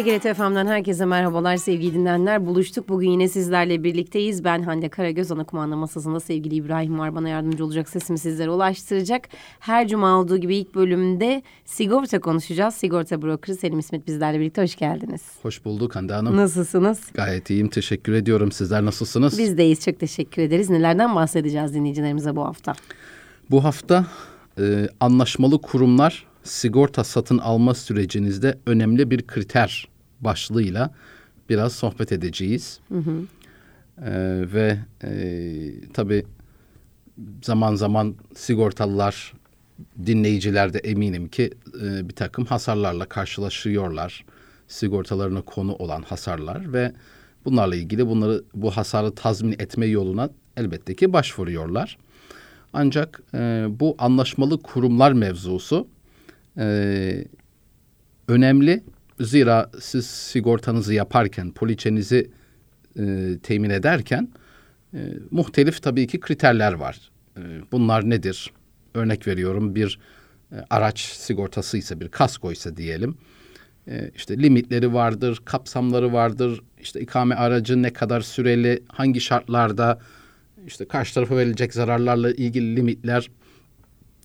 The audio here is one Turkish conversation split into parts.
TGRT FM'den herkese merhabalar sevgili dinleyenler. Buluştuk. Bugün yine sizlerle birlikteyiz. Ben Hande Karagöz. Ana kumanda masasında sevgili İbrahim var. Bana yardımcı olacak. Sesimi sizlere ulaştıracak. Her cuma olduğu gibi ilk bölümde sigorta konuşacağız. Sigorta brokeri Selim İsmet bizlerle birlikte. Hoş geldiniz. Hoş bulduk Hande Hanım. Nasılsınız? Gayet iyiyim. Teşekkür ediyorum. Sizler nasılsınız? Biz deyiz. Çok teşekkür ederiz. Nelerden bahsedeceğiz dinleyicilerimize bu hafta? Bu hafta e, anlaşmalı kurumlar sigorta satın alma sürecinizde önemli bir kriter başlığıyla biraz sohbet edeceğiz. Hı hı. Ee, ve e, tabii zaman zaman sigortalılar, dinleyiciler de eminim ki e, bir takım hasarlarla karşılaşıyorlar. Sigortalarına konu olan hasarlar ve bunlarla ilgili bunları bu hasarı tazmin etme yoluna elbette ki başvuruyorlar. Ancak e, bu anlaşmalı kurumlar mevzusu e, önemli. Zira siz sigortanızı yaparken, poliçenizi e, temin ederken e, muhtelif tabii ki kriterler var. E, bunlar nedir? Örnek veriyorum bir e, araç sigortası ise bir kasko ise diyelim. E, işte limitleri vardır, kapsamları vardır. İşte ikame aracı ne kadar süreli, hangi şartlarda, işte karşı tarafa verilecek zararlarla ilgili limitler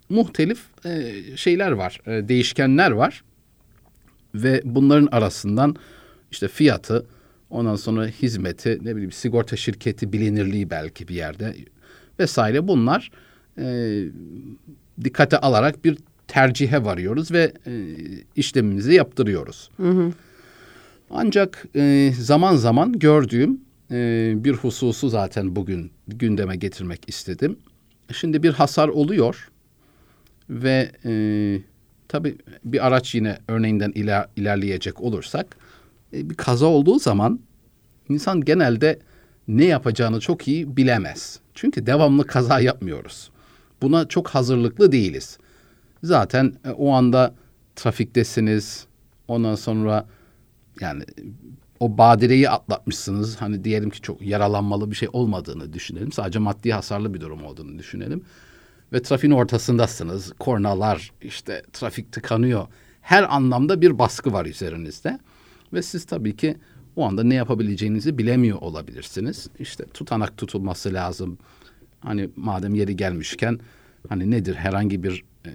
muhtelif e, şeyler var, e, değişkenler var ve bunların arasından işte fiyatı, ondan sonra hizmeti, ne bileyim sigorta şirketi bilinirliği belki bir yerde vesaire bunlar e, dikkate alarak bir tercihe varıyoruz ve e, işlemimizi yaptırıyoruz. Hı hı. Ancak e, zaman zaman gördüğüm e, bir hususu zaten bugün gündeme getirmek istedim. Şimdi bir hasar oluyor ve e, tabii bir araç yine örneğinden iler, ilerleyecek olursak e, bir kaza olduğu zaman insan genelde ne yapacağını çok iyi bilemez. Çünkü devamlı kaza yapmıyoruz. Buna çok hazırlıklı değiliz. Zaten e, o anda trafiktesiniz. Ondan sonra yani o badireyi atlatmışsınız. Hani diyelim ki çok yaralanmalı bir şey olmadığını düşünelim. Sadece maddi hasarlı bir durum olduğunu düşünelim ve trafiğin ortasındasınız. Kornalar işte trafik tıkanıyor. Her anlamda bir baskı var üzerinizde. Ve siz tabii ki o anda ne yapabileceğinizi bilemiyor olabilirsiniz. İşte tutanak tutulması lazım. Hani madem yeri gelmişken hani nedir herhangi bir e,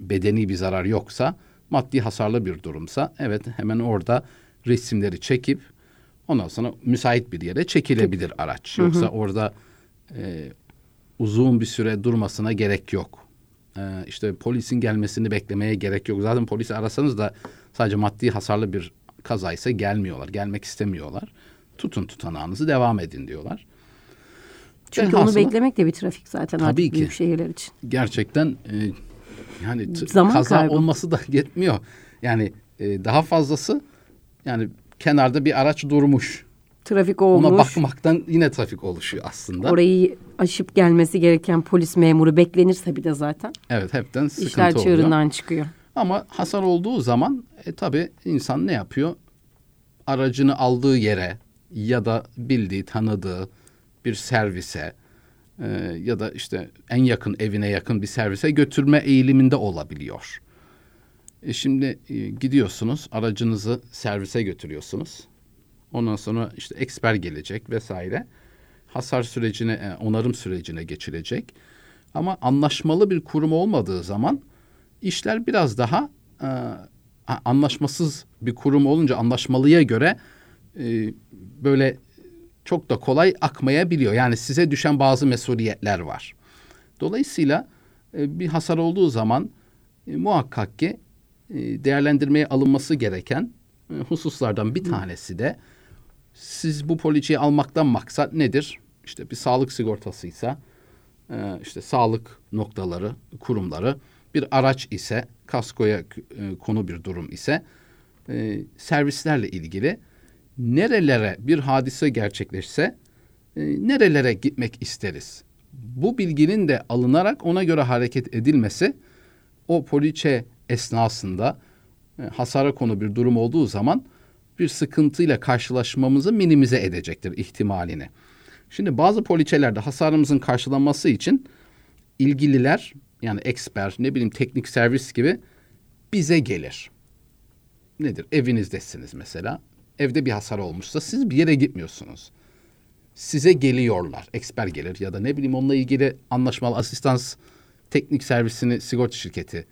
bedeni bir zarar yoksa maddi hasarlı bir durumsa evet hemen orada resimleri çekip ondan sonra müsait bir yere çekilebilir araç. Yoksa hı hı. orada e, uzun bir süre durmasına gerek yok. Ee, işte polisin gelmesini beklemeye gerek yok. Zaten polisi arasanız da sadece maddi hasarlı bir kazaysa gelmiyorlar. Gelmek istemiyorlar. Tutun tutanağınızı devam edin diyorlar. Çünkü onu beklemek de bir trafik zaten tabii artık ki, büyük şehirler için. Gerçekten e, yani Zaman kaza kaybı. olması da yetmiyor. Yani e, daha fazlası yani kenarda bir araç durmuş trafik olmuş. Ona bakmaktan yine trafik oluşuyor aslında. Orayı aşıp gelmesi gereken polis memuru beklenirse bir de zaten. Evet hepten sıkıntı İşler oluyor. İşler çığırından çıkıyor. Ama hasar olduğu zaman e, tabii insan ne yapıyor? Aracını aldığı yere ya da bildiği, tanıdığı bir servise e, ya da işte en yakın evine yakın bir servise götürme eğiliminde olabiliyor. E şimdi e, gidiyorsunuz, aracınızı servise götürüyorsunuz. Ondan sonra işte eksper gelecek vesaire. Hasar sürecine, e, onarım sürecine geçilecek. Ama anlaşmalı bir kurum olmadığı zaman işler biraz daha e, anlaşmasız bir kurum olunca anlaşmalıya göre e, böyle çok da kolay akmayabiliyor. Yani size düşen bazı mesuliyetler var. Dolayısıyla e, bir hasar olduğu zaman e, muhakkak ki e, değerlendirmeye alınması gereken e, hususlardan bir tanesi de siz bu poliçeyi almaktan maksat nedir? İşte bir sağlık sigortasıysa e, işte sağlık noktaları, kurumları, bir araç ise kaskoya e, konu bir durum ise e, servislerle ilgili nerelere bir hadise gerçekleşse nerelere gitmek isteriz? Bu bilginin de alınarak ona göre hareket edilmesi o poliçe esnasında hasara konu bir durum olduğu zaman bir sıkıntıyla karşılaşmamızı minimize edecektir ihtimalini. Şimdi bazı poliçelerde hasarımızın karşılanması için ilgililer yani eksper ne bileyim teknik servis gibi bize gelir. nedir? Evinizdesiniz mesela. Evde bir hasar olmuşsa siz bir yere gitmiyorsunuz. Size geliyorlar. Eksper gelir ya da ne bileyim onunla ilgili anlaşmalı asistans teknik servisini sigorta şirketi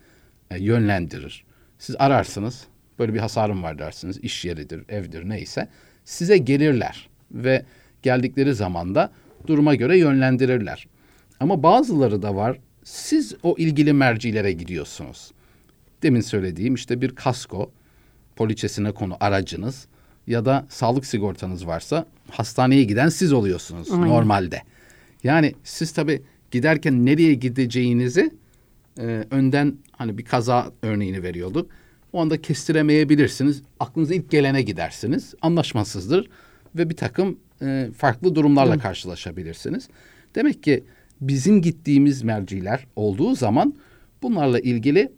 e, yönlendirir. Siz ararsınız. Böyle bir hasarım var dersiniz. İş yeridir, evdir neyse. Size gelirler ve geldikleri zaman da duruma göre yönlendirirler. Ama bazıları da var. Siz o ilgili mercilere gidiyorsunuz. Demin söylediğim işte bir kasko, poliçesine konu aracınız ya da sağlık sigortanız varsa hastaneye giden siz oluyorsunuz Aynen. normalde. Yani siz tabii giderken nereye gideceğinizi e, önden hani bir kaza örneğini veriyorduk. O anda kestiremeyebilirsiniz. Aklınıza ilk gelene gidersiniz. Anlaşmasızdır ve bir takım e, farklı durumlarla karşılaşabilirsiniz. Demek ki bizim gittiğimiz merciler olduğu zaman bunlarla ilgili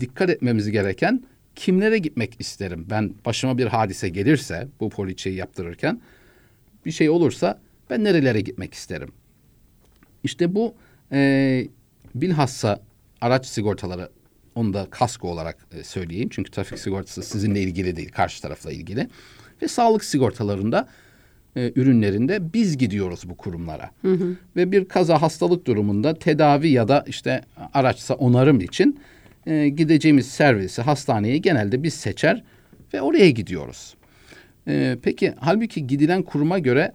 dikkat etmemiz gereken kimlere gitmek isterim? Ben başıma bir hadise gelirse bu poliçeyi yaptırırken bir şey olursa ben nerelere gitmek isterim? İşte bu e, bilhassa araç sigortaları onu da kasko olarak e, söyleyeyim. Çünkü trafik sigortası sizinle ilgili değil, karşı tarafla ilgili. Ve sağlık sigortalarında e, ürünlerinde biz gidiyoruz bu kurumlara. Ve bir kaza hastalık durumunda tedavi ya da işte araçsa onarım için e, gideceğimiz servisi, hastaneyi genelde biz seçer ve oraya gidiyoruz. E, peki halbuki gidilen kuruma göre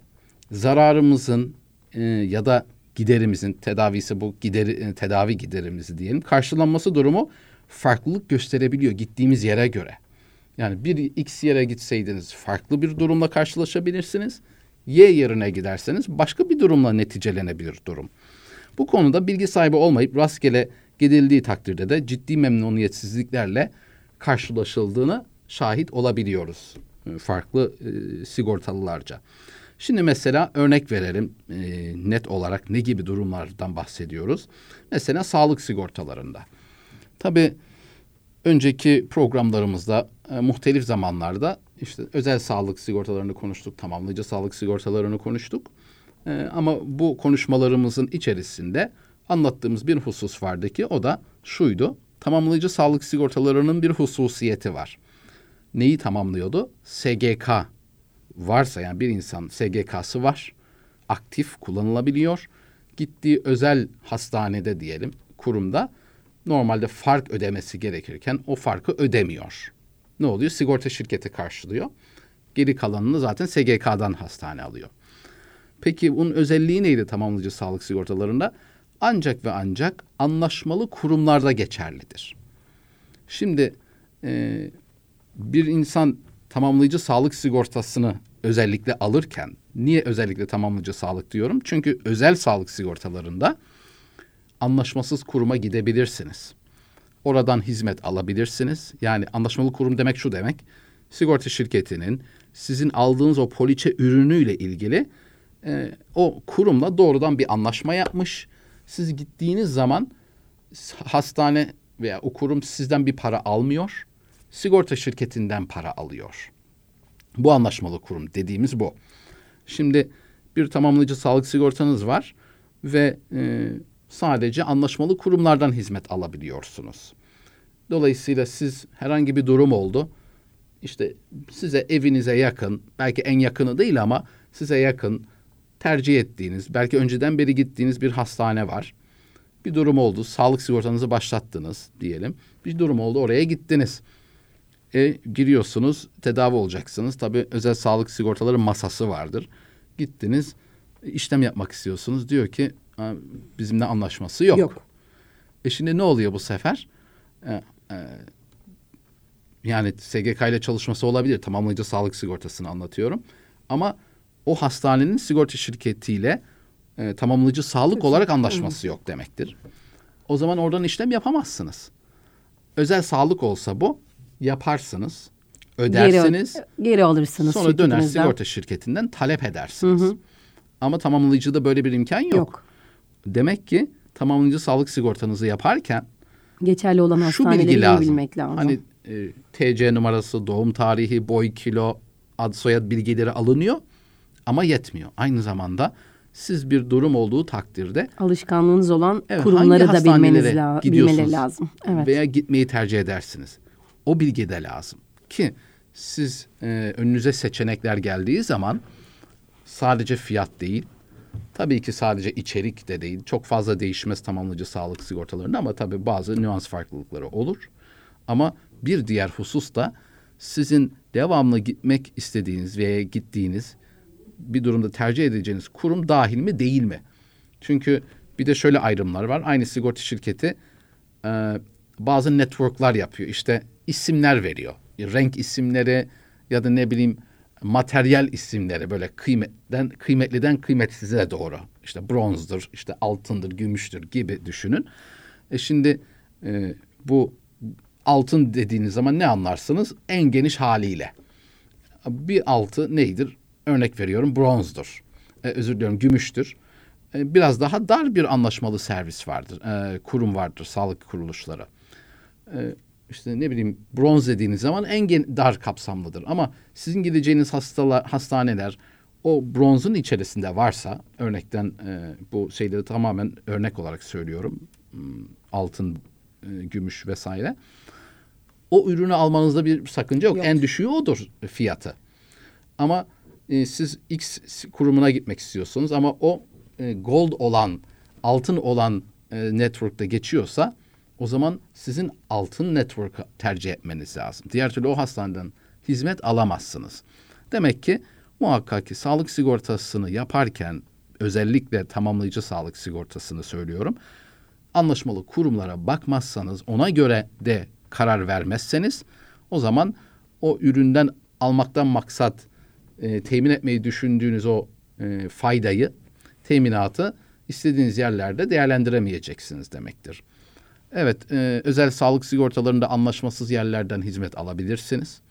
zararımızın e, ya da giderimizin tedavisi bu gideri, e, tedavi giderimizi diyelim karşılanması durumu farklılık gösterebiliyor gittiğimiz yere göre. Yani bir X yere gitseydiniz farklı bir durumla karşılaşabilirsiniz. Y yerine giderseniz başka bir durumla neticelenebilir durum. Bu konuda bilgi sahibi olmayıp rastgele gidildiği takdirde de ciddi memnuniyetsizliklerle karşılaşıldığını şahit olabiliyoruz. e, Farklı e, sigortalılarca. Şimdi mesela örnek verelim e, net olarak ne gibi durumlardan bahsediyoruz. Mesela sağlık sigortalarında. Tabii önceki programlarımızda e, muhtelif zamanlarda işte özel sağlık sigortalarını konuştuk, tamamlayıcı sağlık sigortalarını konuştuk. E, ama bu konuşmalarımızın içerisinde anlattığımız bir husus vardı ki o da şuydu. Tamamlayıcı sağlık sigortalarının bir hususiyeti var. Neyi tamamlıyordu? SGK varsa yani bir insan SGK'sı var, aktif kullanılabiliyor. Gittiği özel hastanede diyelim, kurumda normalde fark ödemesi gerekirken o farkı ödemiyor. Ne oluyor? Sigorta şirketi karşılıyor. Geri kalanını zaten SGK'dan hastane alıyor. Peki bunun özelliği neydi tamamlayıcı sağlık sigortalarında? Ancak ve ancak anlaşmalı kurumlarda geçerlidir. Şimdi e, bir insan tamamlayıcı sağlık sigortasını özellikle alırken niye özellikle tamamlayıcı sağlık diyorum? Çünkü özel sağlık sigortalarında anlaşmasız kuruma gidebilirsiniz. Oradan hizmet alabilirsiniz. Yani anlaşmalı kurum demek şu demek. Sigorta şirketinin sizin aldığınız o poliçe ürünüyle ilgili e, o kurumla doğrudan bir anlaşma yapmış. Siz gittiğiniz zaman hastane veya o kurum sizden bir para almıyor. Sigorta şirketinden para alıyor. Bu anlaşmalı kurum dediğimiz bu. Şimdi bir tamamlayıcı sağlık sigortanız var ve e, sadece anlaşmalı kurumlardan hizmet alabiliyorsunuz. Dolayısıyla siz herhangi bir durum oldu. İşte size evinize yakın, belki en yakını değil ama size yakın tercih ettiğiniz, belki önceden beri gittiğiniz bir hastane var. Bir durum oldu, sağlık sigortanızı başlattınız diyelim. Bir durum oldu, oraya gittiniz. E, giriyorsunuz, tedavi olacaksınız. Tabii özel sağlık sigortaları masası vardır. Gittiniz, işlem yapmak istiyorsunuz. Diyor ki bizimle anlaşması yok. Yok. E şimdi ne oluyor bu sefer? E, e, yani SGK ile çalışması olabilir. Tamamlayıcı sağlık sigortasını anlatıyorum. Ama o hastanenin sigorta şirketiyle e, tamamlayıcı sağlık olarak anlaşması yok demektir. O zaman oradan işlem yapamazsınız. Özel sağlık olsa bu yaparsınız, ödersiniz. Geri, geri alırsınız Sonra döner sigorta şirketinden talep edersiniz. Ama tamamlayıcıda böyle bir imkan yok. Yok. Demek ki tamamlayıcı sağlık sigortanızı yaparken Geçerli olan hastaneleri bilmek lazım. Hani e, TC numarası, doğum tarihi, boy, kilo, ad soyad bilgileri alınıyor ama yetmiyor. Aynı zamanda siz bir durum olduğu takdirde Alışkanlığınız olan Evet, kurumları da bilmeniz hastanelere la- bilmeleri lazım. Evet. veya gitmeyi tercih edersiniz. O bilgi de lazım. ki siz e, önünüze seçenekler geldiği zaman sadece fiyat değil, tabii ki sadece içerik de değil, çok fazla değişmez tamamlayıcı sağlık sigortalarında ama tabii bazı nüans farklılıkları olur. Ama bir diğer husus da sizin devamlı gitmek istediğiniz veya gittiğiniz bir durumda tercih edeceğiniz kurum dahil mi değil mi? Çünkü bir de şöyle ayrımlar var. Aynı sigorta şirketi e, bazı networklar yapıyor. İşte isimler veriyor. Renk isimleri ya da ne bileyim materyal isimleri böyle kıymetten kıymetliden kıymetsize doğru. İşte bronzdur, işte altındır, gümüştür gibi düşünün. E şimdi e, bu altın dediğiniz zaman ne anlarsınız? En geniş haliyle. Bir altı neydir? Örnek veriyorum bronzdur. E, özür diliyorum gümüştür. E, biraz daha dar bir anlaşmalı servis vardır. E, kurum vardır sağlık kuruluşları. E, işte ne bileyim bronz dediğiniz zaman en gen- dar kapsamlıdır. Ama sizin gideceğiniz hastalar, hastaneler o bronzun içerisinde varsa örnekten e, bu şeyleri tamamen örnek olarak söylüyorum. Altın, e, gümüş vesaire. O ürünü almanızda bir sakınca yok. Yok. En düşüğü odur fiyatı. Ama e, siz X kurumuna gitmek istiyorsunuz ama o e, gold olan, altın olan e, network'te geçiyorsa o zaman sizin altın network'ı tercih etmeniz lazım. Diğer türlü o hastaneden hizmet alamazsınız. Demek ki muhakkak ki sağlık sigortasını yaparken özellikle tamamlayıcı sağlık sigortasını söylüyorum. Anlaşmalı kurumlara bakmazsanız ona göre de karar vermezseniz o zaman o üründen almaktan maksat e, temin etmeyi düşündüğünüz o e, faydayı, teminatı istediğiniz yerlerde değerlendiremeyeceksiniz demektir. Evet, e, özel sağlık sigortalarında anlaşmasız yerlerden hizmet alabilirsiniz.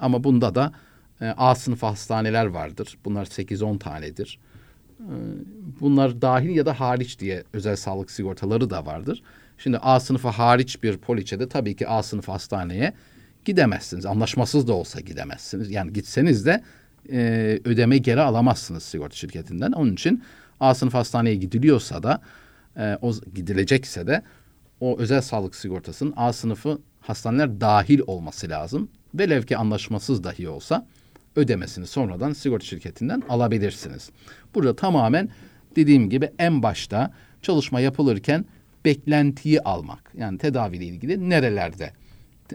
Ama bunda da e, A sınıfı hastaneler vardır. Bunlar 8-10 tanedir. E, bunlar dahil ya da hariç diye özel sağlık sigortaları da vardır. Şimdi A sınıfı hariç bir poliçede tabii ki A sınıfı hastaneye gidemezsiniz. Anlaşmasız da olsa gidemezsiniz. Yani gitseniz de e, ödeme geri alamazsınız sigorta şirketinden. Onun için A sınıf hastaneye gidiliyorsa da e, o gidilecekse de o özel sağlık sigortasının A sınıfı hastaneler dahil olması lazım. Velev ki anlaşmasız dahi olsa ödemesini sonradan sigorta şirketinden alabilirsiniz. Burada tamamen dediğim gibi en başta çalışma yapılırken beklentiyi almak. Yani tedaviyle ilgili nerelerde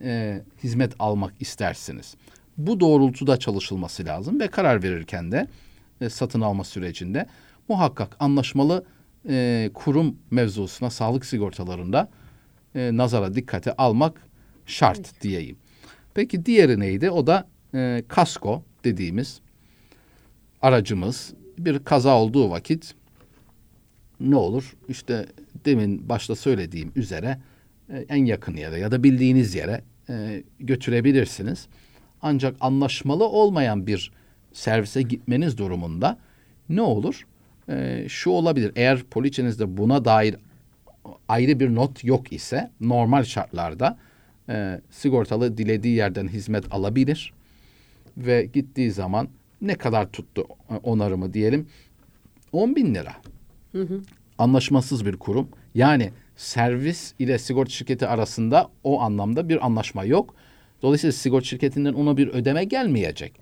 e, hizmet almak istersiniz. Bu doğrultuda çalışılması lazım ve karar verirken de e, satın alma sürecinde muhakkak anlaşmalı e, kurum mevzusuna sağlık sigortalarında e, nazara dikkate almak şart diyeyim. Peki diğeri neydi? O da e, kasko dediğimiz aracımız bir kaza olduğu vakit ne olur? İşte demin başta söylediğim üzere e, en yakın yere ya da bildiğiniz yere e, götürebilirsiniz. Ancak anlaşmalı olmayan bir servise gitmeniz durumunda ne olur? E, şu olabilir. Eğer poliçenizde buna dair ayrı bir not yok ise normal şartlarda e, sigortalı dilediği yerden hizmet alabilir ve gittiği zaman ne kadar tuttu e, onarımı diyelim 10 bin lira. Anlaşmasız bir kurum. Yani servis ile sigorta şirketi arasında o anlamda bir anlaşma yok. Dolayısıyla sigorta şirketinden ona bir ödeme gelmeyecek.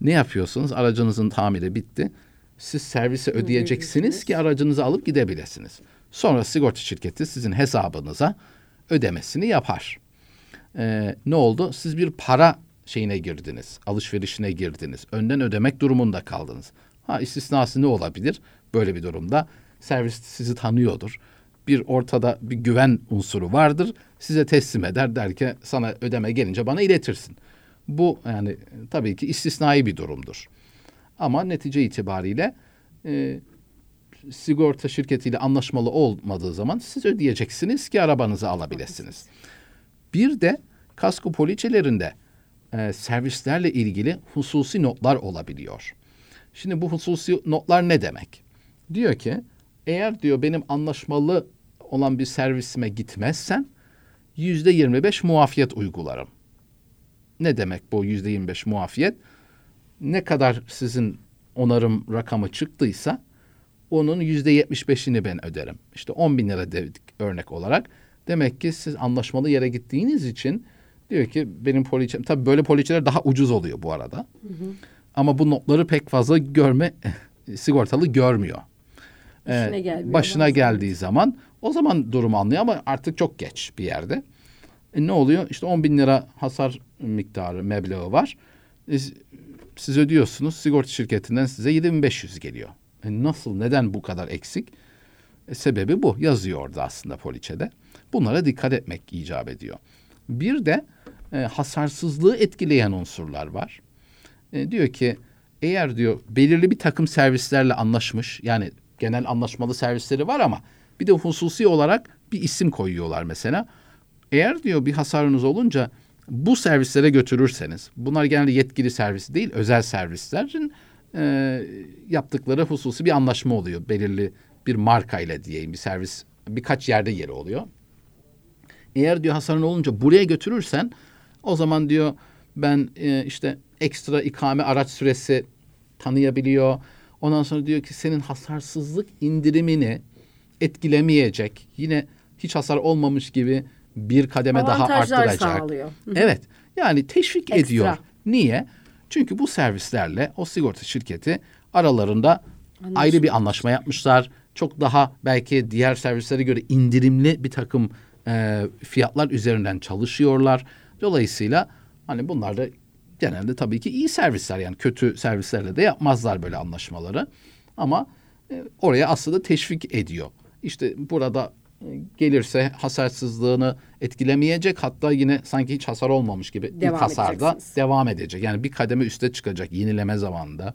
Ne yapıyorsunuz? Aracınızın tamiri bitti. Siz servise ödeyeceksiniz ki aracınızı alıp gidebilirsiniz. Sonra sigorta şirketi sizin hesabınıza ödemesini yapar. Ee, ne oldu? Siz bir para şeyine girdiniz, alışverişine girdiniz. Önden ödemek durumunda kaldınız. Ha istisnası ne olabilir? Böyle bir durumda servis sizi tanıyordur. Bir ortada bir güven unsuru vardır. Size teslim eder der ki sana ödeme gelince bana iletirsin. Bu yani tabii ki istisnai bir durumdur. Ama netice itibariyle e, sigorta şirketiyle anlaşmalı olmadığı zaman siz ödeyeceksiniz ki arabanızı alabilirsiniz. Bir de kasko poliçelerinde e, servislerle ilgili hususi notlar olabiliyor. Şimdi bu hususi notlar ne demek? Diyor ki eğer diyor benim anlaşmalı olan bir servisime gitmezsen yüzde yirmi beş muafiyet uygularım. Ne demek bu yüzde yirmi beş muafiyet? Ne kadar sizin onarım rakamı çıktıysa onun yüzde yetmiş beşini ben öderim. İşte on bin lira dedik örnek olarak. Demek ki siz anlaşmalı yere gittiğiniz için Diyor ki benim poliçem tabii böyle poliçeler daha ucuz oluyor bu arada. Ama bu notları pek fazla görme sigortalı görmüyor. Başına Ee, gelmiyor başına bazen. geldiği zaman o zaman durumu anlıyor ama artık çok geç bir yerde. E, ne oluyor? İşte 10 bin lira hasar miktarı meblağı var. E, siz ödüyorsunuz. Sigorta şirketinden size 7500 geliyor. E, nasıl? Neden bu kadar eksik? E, sebebi bu. Yazıyor orada aslında poliçede. Bunlara dikkat etmek icap ediyor. Bir de e, hasarsızlığı etkileyen unsurlar var. E, diyor ki eğer diyor belirli bir takım servislerle anlaşmış yani genel anlaşmalı servisleri var ama bir de hususi olarak bir isim koyuyorlar mesela. Eğer diyor bir hasarınız olunca bu servislere götürürseniz bunlar genelde yetkili servis değil özel servislerin e, yaptıkları hususi bir anlaşma oluyor. Belirli bir marka ile diyeyim bir servis birkaç yerde yeri oluyor. Eğer diyor hasarın olunca buraya götürürsen o zaman diyor ben e, işte ekstra ikame araç süresi tanıyabiliyor. Ondan sonra diyor ki senin hasarsızlık indirimini etkilemeyecek. Yine hiç hasar olmamış gibi bir kademe daha arttıracak. sağlıyor. Evet. Yani teşvik Ekstra. ediyor. Niye? Çünkü bu servislerle o sigorta şirketi aralarında ayrı bir anlaşma yapmışlar. Çok daha belki diğer servislere göre indirimli bir takım e, fiyatlar üzerinden çalışıyorlar. Dolayısıyla hani bunlar da genelde tabii ki iyi servisler yani kötü servislerle de yapmazlar böyle anlaşmaları. Ama e, oraya aslında teşvik ediyor. İşte burada gelirse hasarsızlığını etkilemeyecek hatta yine sanki hiç hasar olmamış gibi Devam ilk hasarda devam edecek. Yani bir kademe üste çıkacak yenileme zamanında.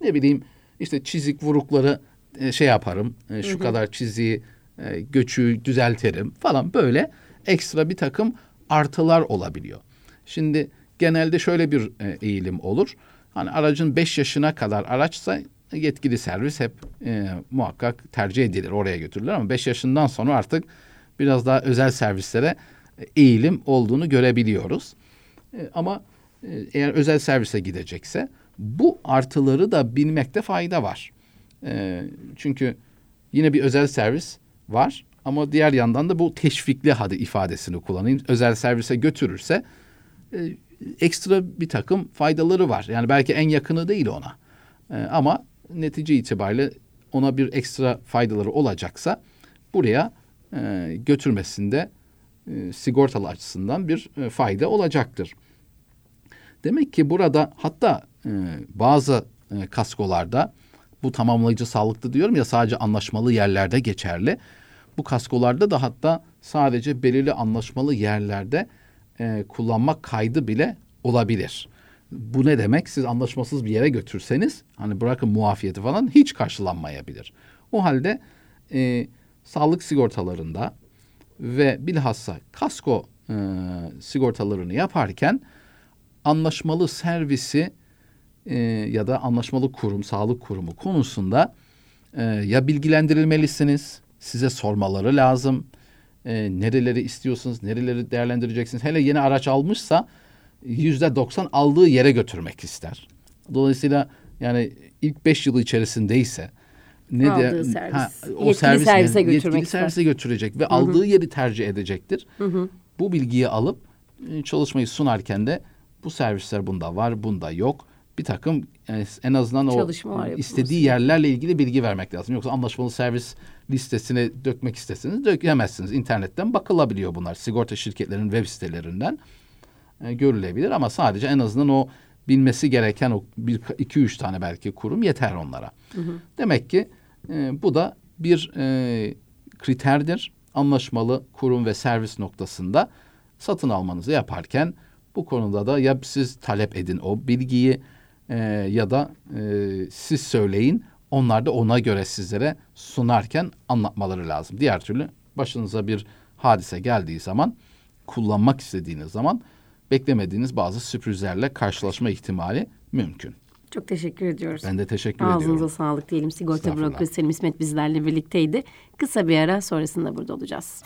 Ne bileyim işte çizik vurukları e, şey yaparım. e, şu kadar çiziği e, göçü düzeltirim falan böyle ekstra bir takım artılar olabiliyor. Şimdi genelde şöyle bir eğilim olur. Hani aracın 5 yaşına kadar araçsa yetkili servis hep e, muhakkak tercih edilir oraya götürülür ama 5 yaşından sonra artık biraz daha özel servislere e, eğilim olduğunu görebiliyoruz. E, ama e, eğer özel servise gidecekse bu artıları da bilmekte fayda var. E, çünkü yine bir özel servis var ama diğer yandan da bu teşvikli hadi ifadesini kullanayım. Özel servise götürürse e, ekstra bir takım faydaları var. Yani belki en yakını değil ona. E, ama netice itibariyle ona bir ekstra faydaları olacaksa buraya e, götürmesinde e, sigortalı açısından bir e, fayda olacaktır. Demek ki burada hatta e, bazı e, kaskolarda bu tamamlayıcı sağlıklı diyorum ya sadece anlaşmalı yerlerde geçerli. Bu kaskolarda da hatta sadece belirli anlaşmalı yerlerde e, kullanmak kaydı bile olabilir. Bu ne demek? Siz anlaşmasız bir yere götürseniz hani bırakın muafiyeti falan hiç karşılanmayabilir. O halde e, sağlık sigortalarında ve bilhassa kasko e, sigortalarını yaparken anlaşmalı servisi e, ya da anlaşmalı kurum, sağlık kurumu konusunda e, ya bilgilendirilmelisiniz, size sormaları lazım. E, nereleri istiyorsunuz, nereleri değerlendireceksiniz. Hele yeni araç almışsa yüzde doksan aldığı yere götürmek ister. Dolayısıyla yani ilk beş yılı içerisindeyse ne Aldığı de servis. o Yetkili servis servise yetkili götürmek ister. servise götürecek ve aldığı yeri tercih edecektir. Bu bilgiyi alıp e, çalışmayı sunarken de bu servisler bunda var, bunda yok. Bir takım yani en azından o Çalışmalar yapılması. istediği yerlerle ilgili bilgi vermek lazım. Yoksa anlaşmalı servis listesine dökmek isteseniz dökemezsiniz. İnternetten bakılabiliyor bunlar. Sigorta şirketlerinin web sitelerinden e, görülebilir ama sadece en azından o bilmesi gereken o bir iki üç tane belki kurum yeter onlara. Demek ki e, bu da bir e, kriterdir. Anlaşmalı kurum ve servis noktasında satın almanızı yaparken bu konuda da ya siz talep edin o bilgiyi e, ya da e, siz söyleyin. Onlar da ona göre sizlere sunarken anlatmaları lazım. Diğer türlü başınıza bir hadise geldiği zaman kullanmak istediğiniz zaman beklemediğiniz bazı sürprizlerle karşılaşma ihtimali mümkün. Çok teşekkür ediyoruz. Ben de teşekkür Ağzınıza ediyorum. sağlık diyelim. Sigorta brokeri Selim İsmet bizlerle birlikteydi. Kısa bir ara sonrasında burada olacağız.